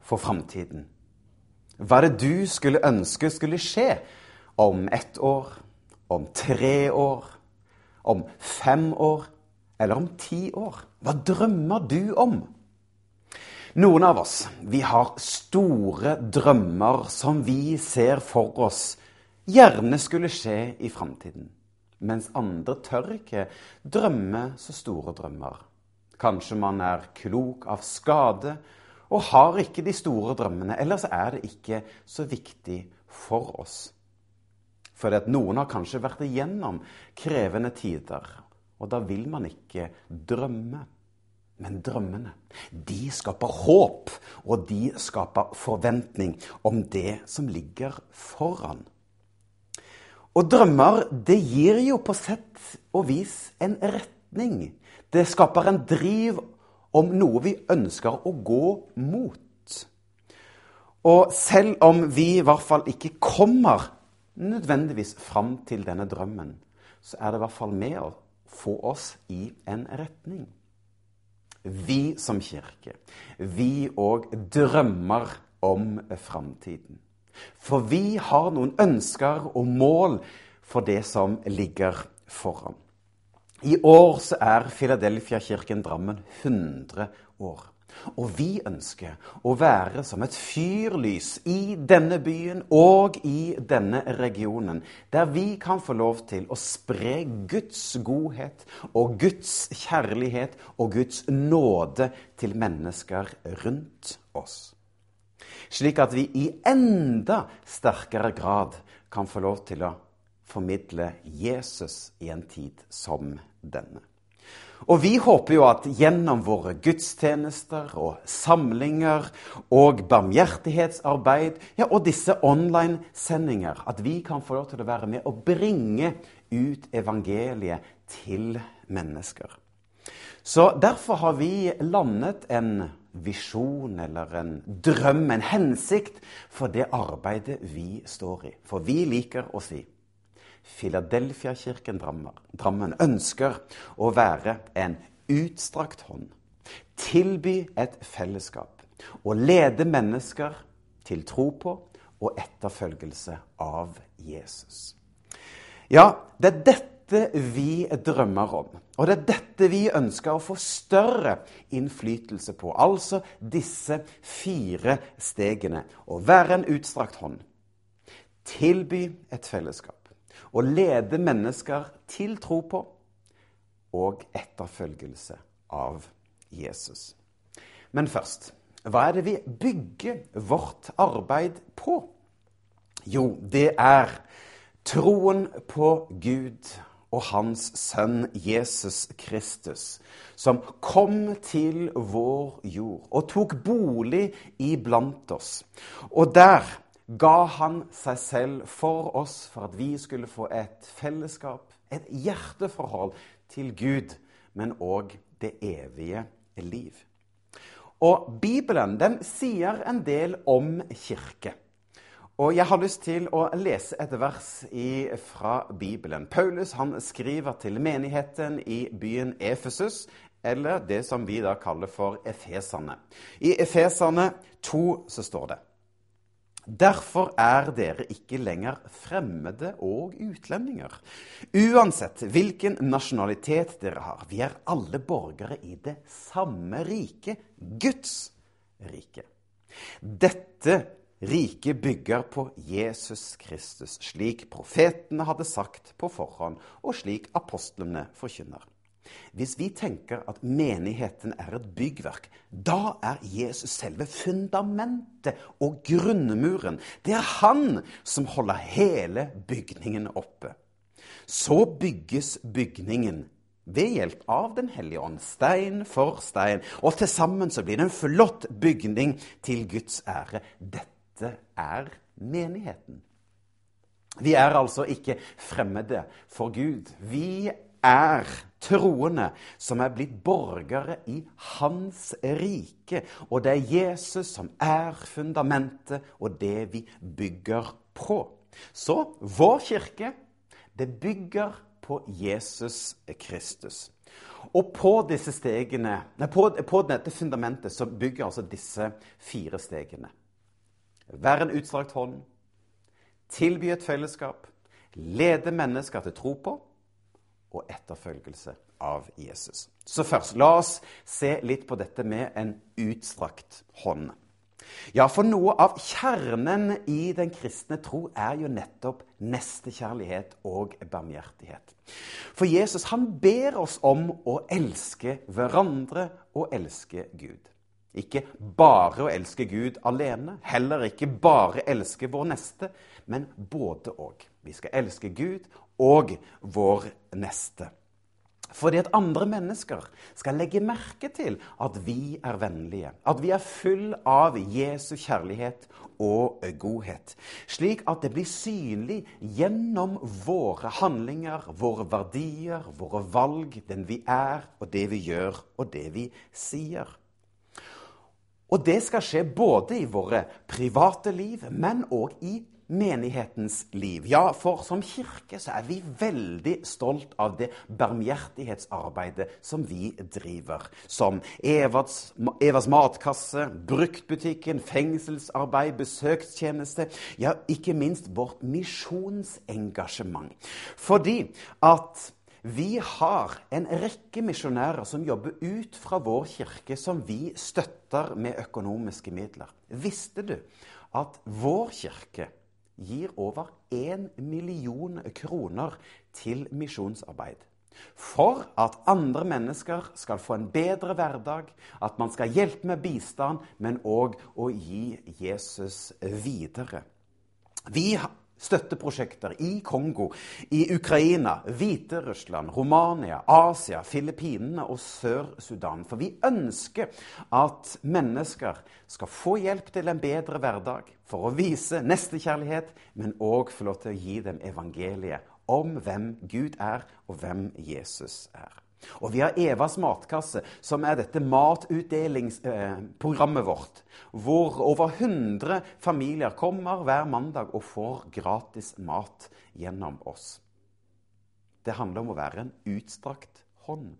for framtiden? Hva er det du skulle ønske skulle skje om ett år, om tre år, om fem år eller om ti år? Hva drømmer du om? Noen av oss vi har store drømmer som vi ser for oss gjerne skulle skje i framtiden. Mens andre tør ikke drømme så store drømmer. Kanskje man er klok av skade og har ikke de store drømmene. Ellers er det ikke så viktig for oss. For noen har kanskje vært igjennom krevende tider, og da vil man ikke drømme. Men drømmene, de skaper håp, og de skaper forventning om det som ligger foran. Og drømmer, det gir jo på sett og vis en retning. Det skaper en driv om noe vi ønsker å gå mot. Og selv om vi i hvert fall ikke kommer nødvendigvis fram til denne drømmen, så er det i hvert fall med å få oss i en retning. Vi som kirke, vi òg drømmer om framtiden. For vi har noen ønsker og mål for det som ligger foran. I år så er Filadelfia-kirken Drammen 100 år. Og vi ønsker å være som et fyrlys i denne byen og i denne regionen, der vi kan få lov til å spre Guds godhet og Guds kjærlighet og Guds nåde til mennesker rundt oss. Slik at vi i enda sterkere grad kan få lov til å formidle Jesus i en tid som denne. Og vi håper jo at gjennom våre gudstjenester og samlinger og barmhjertighetsarbeid ja, og disse online-sendinger, at vi kan få lov til å være med og bringe ut evangeliet til mennesker. Så derfor har vi landet en visjon eller en drøm, en hensikt, for det arbeidet vi står i. For vi liker å si Filadelfia-kirken Drammen ønsker å være en utstrakt hånd, tilby et fellesskap og lede mennesker til tro på og etterfølgelse av Jesus. Ja, det er dette vi drømmer om. Og det er dette vi ønsker å få større innflytelse på. Altså disse fire stegene. Å være en utstrakt hånd. Tilby et fellesskap å lede mennesker til tro på og etterfølgelse av Jesus. Men først hva er det vi bygger vårt arbeid på? Jo, det er troen på Gud og Hans Sønn Jesus Kristus, som kom til vår jord og tok bolig iblant oss. Og der ga han seg selv for oss for at vi skulle få et fellesskap, et hjerteforhold til Gud, men òg det evige liv. Og Bibelen den sier en del om kirke. Og Jeg har lyst til å lese et vers i, fra Bibelen. Paulus han skriver til menigheten i byen Efesus, eller det som vi da kaller for Efeserne. I Efeserne 2 så står det Derfor er dere ikke lenger fremmede og utlendinger. Uansett hvilken nasjonalitet dere har. Vi er alle borgere i det samme riket, Guds rike. Dette riket bygger på Jesus Kristus, slik profetene hadde sagt på forhånd, og slik apostlene forkynner. Hvis vi tenker at menigheten er et byggverk, da er Jesus selve fundamentet og grunnmuren. Det er han som holder hele bygningen oppe. Så bygges bygningen ved hjelp av Den hellige ånd, stein for stein. Og til sammen så blir det en flott bygning til Guds ære. Dette er menigheten. Vi er altså ikke fremmede for Gud. Vi er troende som er blitt borgere i Hans rike. Og det er Jesus som er fundamentet og det vi bygger på. Så vår kirke, det bygger på Jesus Kristus. Og på disse stegene, på, på dette fundamentet så bygger altså disse fire stegene. Vær en utstrakt hånd, tilby et fellesskap, lede mennesker til tro på og etterfølgelse av Jesus. Så først, la oss se litt på dette med en utstrakt hånd. Ja, for noe av kjernen i den kristne tro er jo nettopp nestekjærlighet og barmhjertighet. For Jesus han ber oss om å elske hverandre og elske Gud. Ikke bare å elske Gud alene, heller ikke bare elske vår neste, men både og. Vi skal elske Gud og vår neste. Fordi at andre mennesker skal legge merke til at vi er vennlige. At vi er full av Jesu kjærlighet og godhet. Slik at det blir synlig gjennom våre handlinger, våre verdier, våre valg, den vi er, og det vi gjør, og det vi sier. Og det skal skje både i våre private liv, men òg i menighetens liv. Ja, for som kirke så er vi veldig stolt av det barmhjertighetsarbeidet som vi driver. Som Evas, Evas matkasse, bruktbutikken, fengselsarbeid, besøkstjeneste. Ja, ikke minst vårt misjonsengasjement. Fordi at vi har en rekke misjonærer som jobber ut fra vår kirke, som vi støtter med økonomiske midler. Visste du at vår kirke gir over 1 million kroner til misjonsarbeid. For at andre mennesker skal få en bedre hverdag, at man skal hjelpe med bistand, men òg å gi Jesus videre. Vi støtteprosjekter i Kongo, i Ukraina, Hviterussland, Romania, Asia, Filippinene og Sør-Sudan. For vi ønsker at mennesker skal få hjelp til en bedre hverdag, for å vise nestekjærlighet, men òg få lov til å gi dem evangeliet om hvem Gud er, og hvem Jesus er. Og vi har Evas matkasse, som er dette matutdelingsprogrammet vårt. Hvor over 100 familier kommer hver mandag og får gratis mat gjennom oss. Det handler om å være en utstrakt hånd.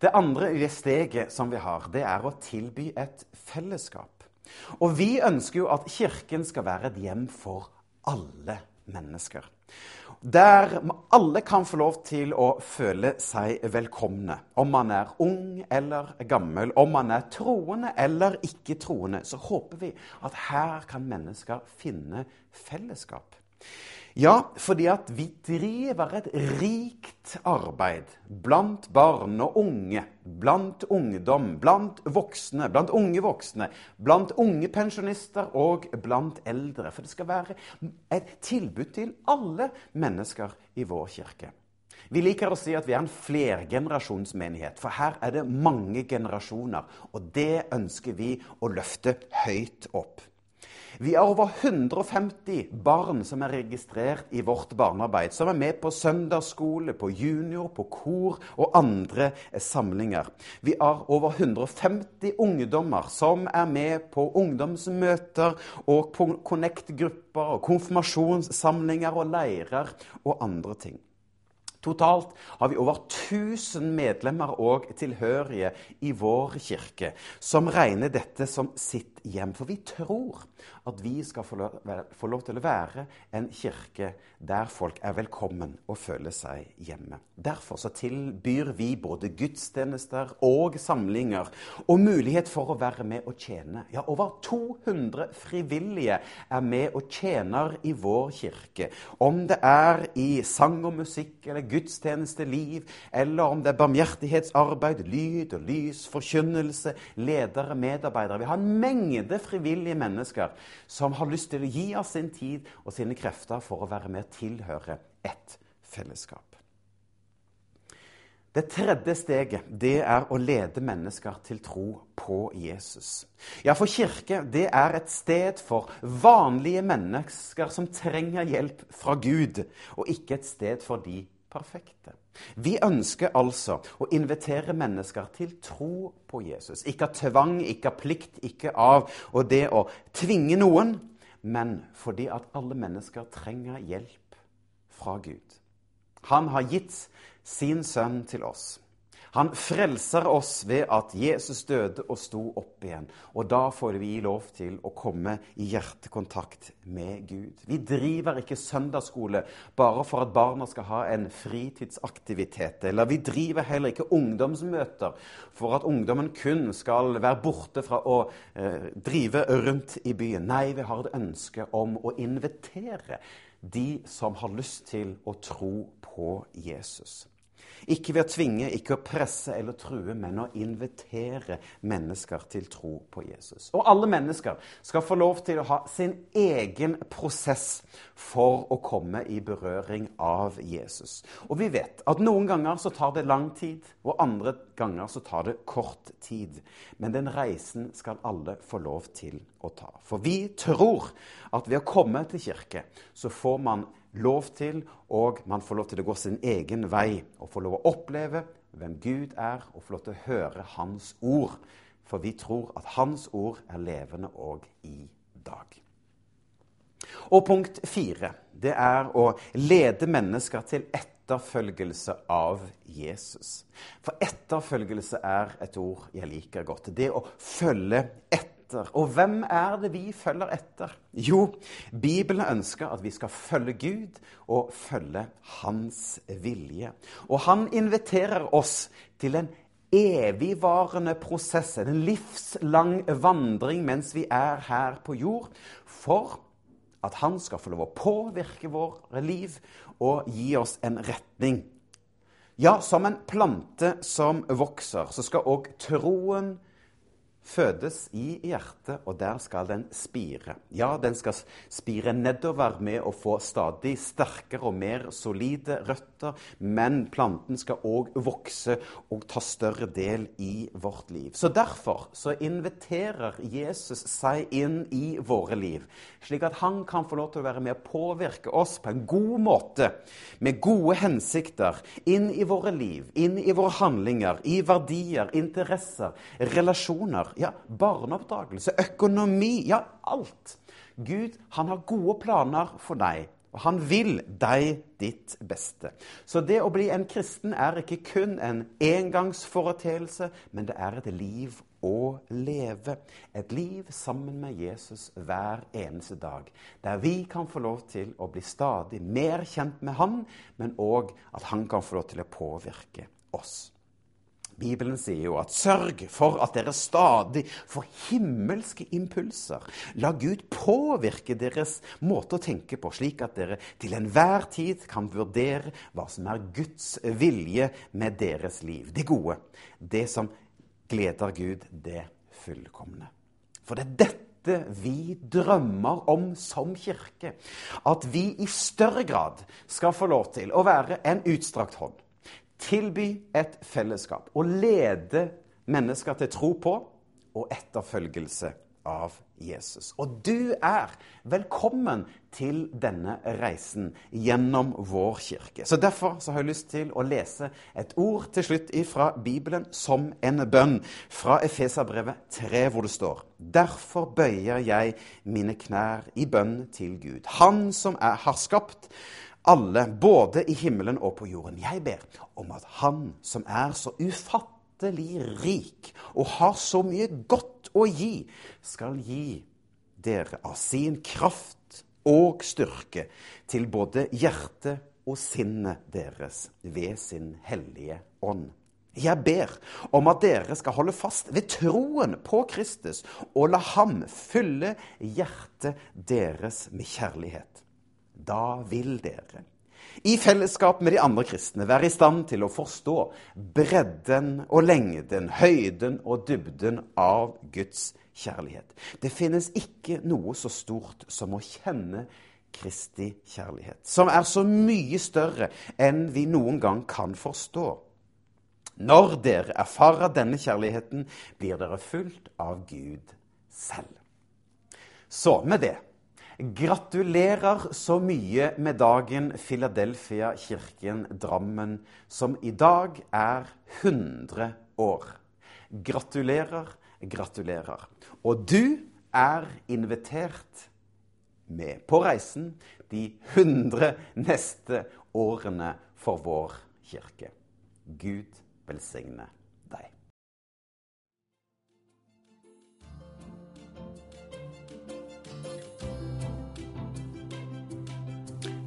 Det andre steget som vi har, det er å tilby et fellesskap. Og vi ønsker jo at Kirken skal være et hjem for alle mennesker. Der alle kan få lov til å føle seg velkomne. Om man er ung eller gammel, om man er troende eller ikke troende, så håper vi at her kan mennesker finne fellesskap. Ja, fordi at vi driver et rikt arbeid blant barn og unge, blant ungdom, blant voksne, blant unge voksne, blant unge pensjonister og blant eldre. For det skal være et tilbud til alle mennesker i vår kirke. Vi liker å si at vi er en flergenerasjonsmenighet, for her er det mange generasjoner. Og det ønsker vi å løfte høyt opp. Vi har over 150 barn som er registrert i vårt barnearbeid. Som er med på søndagsskole, på junior, på kor og andre samlinger. Vi har over 150 ungdommer som er med på ungdomsmøter og Connect-grupper og konfirmasjonssamlinger og leirer og andre ting. Totalt har vi over 1000 medlemmer og tilhørige i vår kirke som regner dette som sitt hjem. For vi tror at vi skal få lov, til å være en kirke der folk er velkommen og føler seg hjemme. Derfor så tilbyr vi både gudstjenester og samlinger og mulighet for å være med og tjene. Ja, over 200 frivillige er med og tjener i vår kirke. Om det er i sang og musikk eller gudstjenesteliv, eller om det er barmhjertighetsarbeid, lyd og lys, forkynnelse, ledere, medarbeidere. Vi har en mengde frivillige mennesker som har lyst til å gi av sin tid og sine krefter for å være med og tilhøre et fellesskap. Det tredje steget det er å lede mennesker til tro på Jesus. Ja, for kirke det er et sted for vanlige mennesker som trenger hjelp fra Gud, og ikke et sted for de perfekte. Vi ønsker altså å invitere mennesker til tro på Jesus. Ikke av tvang, ikke av plikt, ikke av og det å tvinge noen, men fordi at alle mennesker trenger hjelp fra Gud. Han har gitt sin sønn til oss. Han frelser oss ved at Jesus døde og sto opp igjen. Og da får vi lov til å komme i hjertekontakt med Gud. Vi driver ikke søndagsskole bare for at barna skal ha en fritidsaktivitet. Eller vi driver heller ikke ungdomsmøter for at ungdommen kun skal være borte fra å eh, drive rundt i byen. Nei, vi har et ønske om å invitere de som har lyst til å tro på Jesus. Ikke ved å tvinge, ikke å presse eller true, men å invitere mennesker til tro på Jesus. Og alle mennesker skal få lov til å ha sin egen prosess for å komme i berøring av Jesus. Og vi vet at noen ganger så tar det lang tid, og andre ganger så tar det kort tid. Men den reisen skal alle få lov til å ta. For vi tror at ved å komme til kirke, så får man lov til, og man får lov til å gå sin egen vei og få lov å oppleve hvem Gud er, og få lov til å høre Hans ord. For vi tror at Hans ord er levende òg i dag. Og punkt fire, det er å lede mennesker til etterfølgelse av Jesus. For etterfølgelse er et ord jeg liker godt. Det å følge etter etter. Og hvem er det vi følger etter? Jo, Bibelen ønsker at vi skal følge Gud og følge Hans vilje. Og han inviterer oss til en evigvarende prosess, en livslang vandring mens vi er her på jord, for at han skal få lov å påvirke våre liv og gi oss en retning. Ja, som en plante som vokser, så skal òg troen fødes i hjertet, og der skal den spire. Ja, den skal spire nedover med å få stadig sterkere og mer solide røtter, men planten skal òg vokse og ta større del i vårt liv. Så derfor så inviterer Jesus seg inn i våre liv, slik at han kan få lov til å være med å påvirke oss på en god måte, med gode hensikter, inn i våre liv, inn i våre handlinger, i verdier, interesser, relasjoner ja, barneoppdragelse, økonomi, ja, alt. Gud, han har gode planer for deg. Og han vil deg ditt beste. Så det å bli en kristen er ikke kun en engangsforeteelse, men det er et liv å leve. Et liv sammen med Jesus hver eneste dag. Der vi kan få lov til å bli stadig mer kjent med han, men òg at han kan få lov til å påvirke oss. Bibelen sier jo at 'sørg for at dere stadig får himmelske impulser'. La Gud påvirke deres måte å tenke på, slik at dere til enhver tid kan vurdere hva som er Guds vilje med deres liv. Det gode, det som gleder Gud, det fullkomne. For det er dette vi drømmer om som kirke. At vi i større grad skal få lov til å være en utstrakt hånd tilby et fellesskap og lede mennesker til tro på og etterfølgelse av Jesus. Og du er velkommen til denne reisen gjennom vår kirke. Så Derfor så har jeg lyst til å lese et ord til slutt fra Bibelen som en bønn fra Efeserbrevet 3, hvor det står Derfor bøyer jeg mine knær i bønn til Gud, Han som er, har skapt alle, både i himmelen og på jorden. Jeg ber om at Han som er så ufattelig rik og har så mye godt å gi, skal gi dere av sin kraft og styrke til både hjerte og sinnet deres ved sin hellige ånd. Jeg ber om at dere skal holde fast ved troen på Kristus og la ham fylle hjertet deres med kjærlighet da vil dere i fellesskap med de andre kristne være i stand til å forstå bredden og lengden, høyden og dybden av Guds kjærlighet. Det finnes ikke noe så stort som å kjenne Kristi kjærlighet, som er så mye større enn vi noen gang kan forstå. Når dere erfarer denne kjærligheten, blir dere fulgt av Gud selv. Så med det Gratulerer så mye med dagen Philadelphia-kirken Drammen, som i dag er 100 år. Gratulerer, gratulerer. Og du er invitert med på reisen de 100 neste årene for vår kirke. Gud velsigne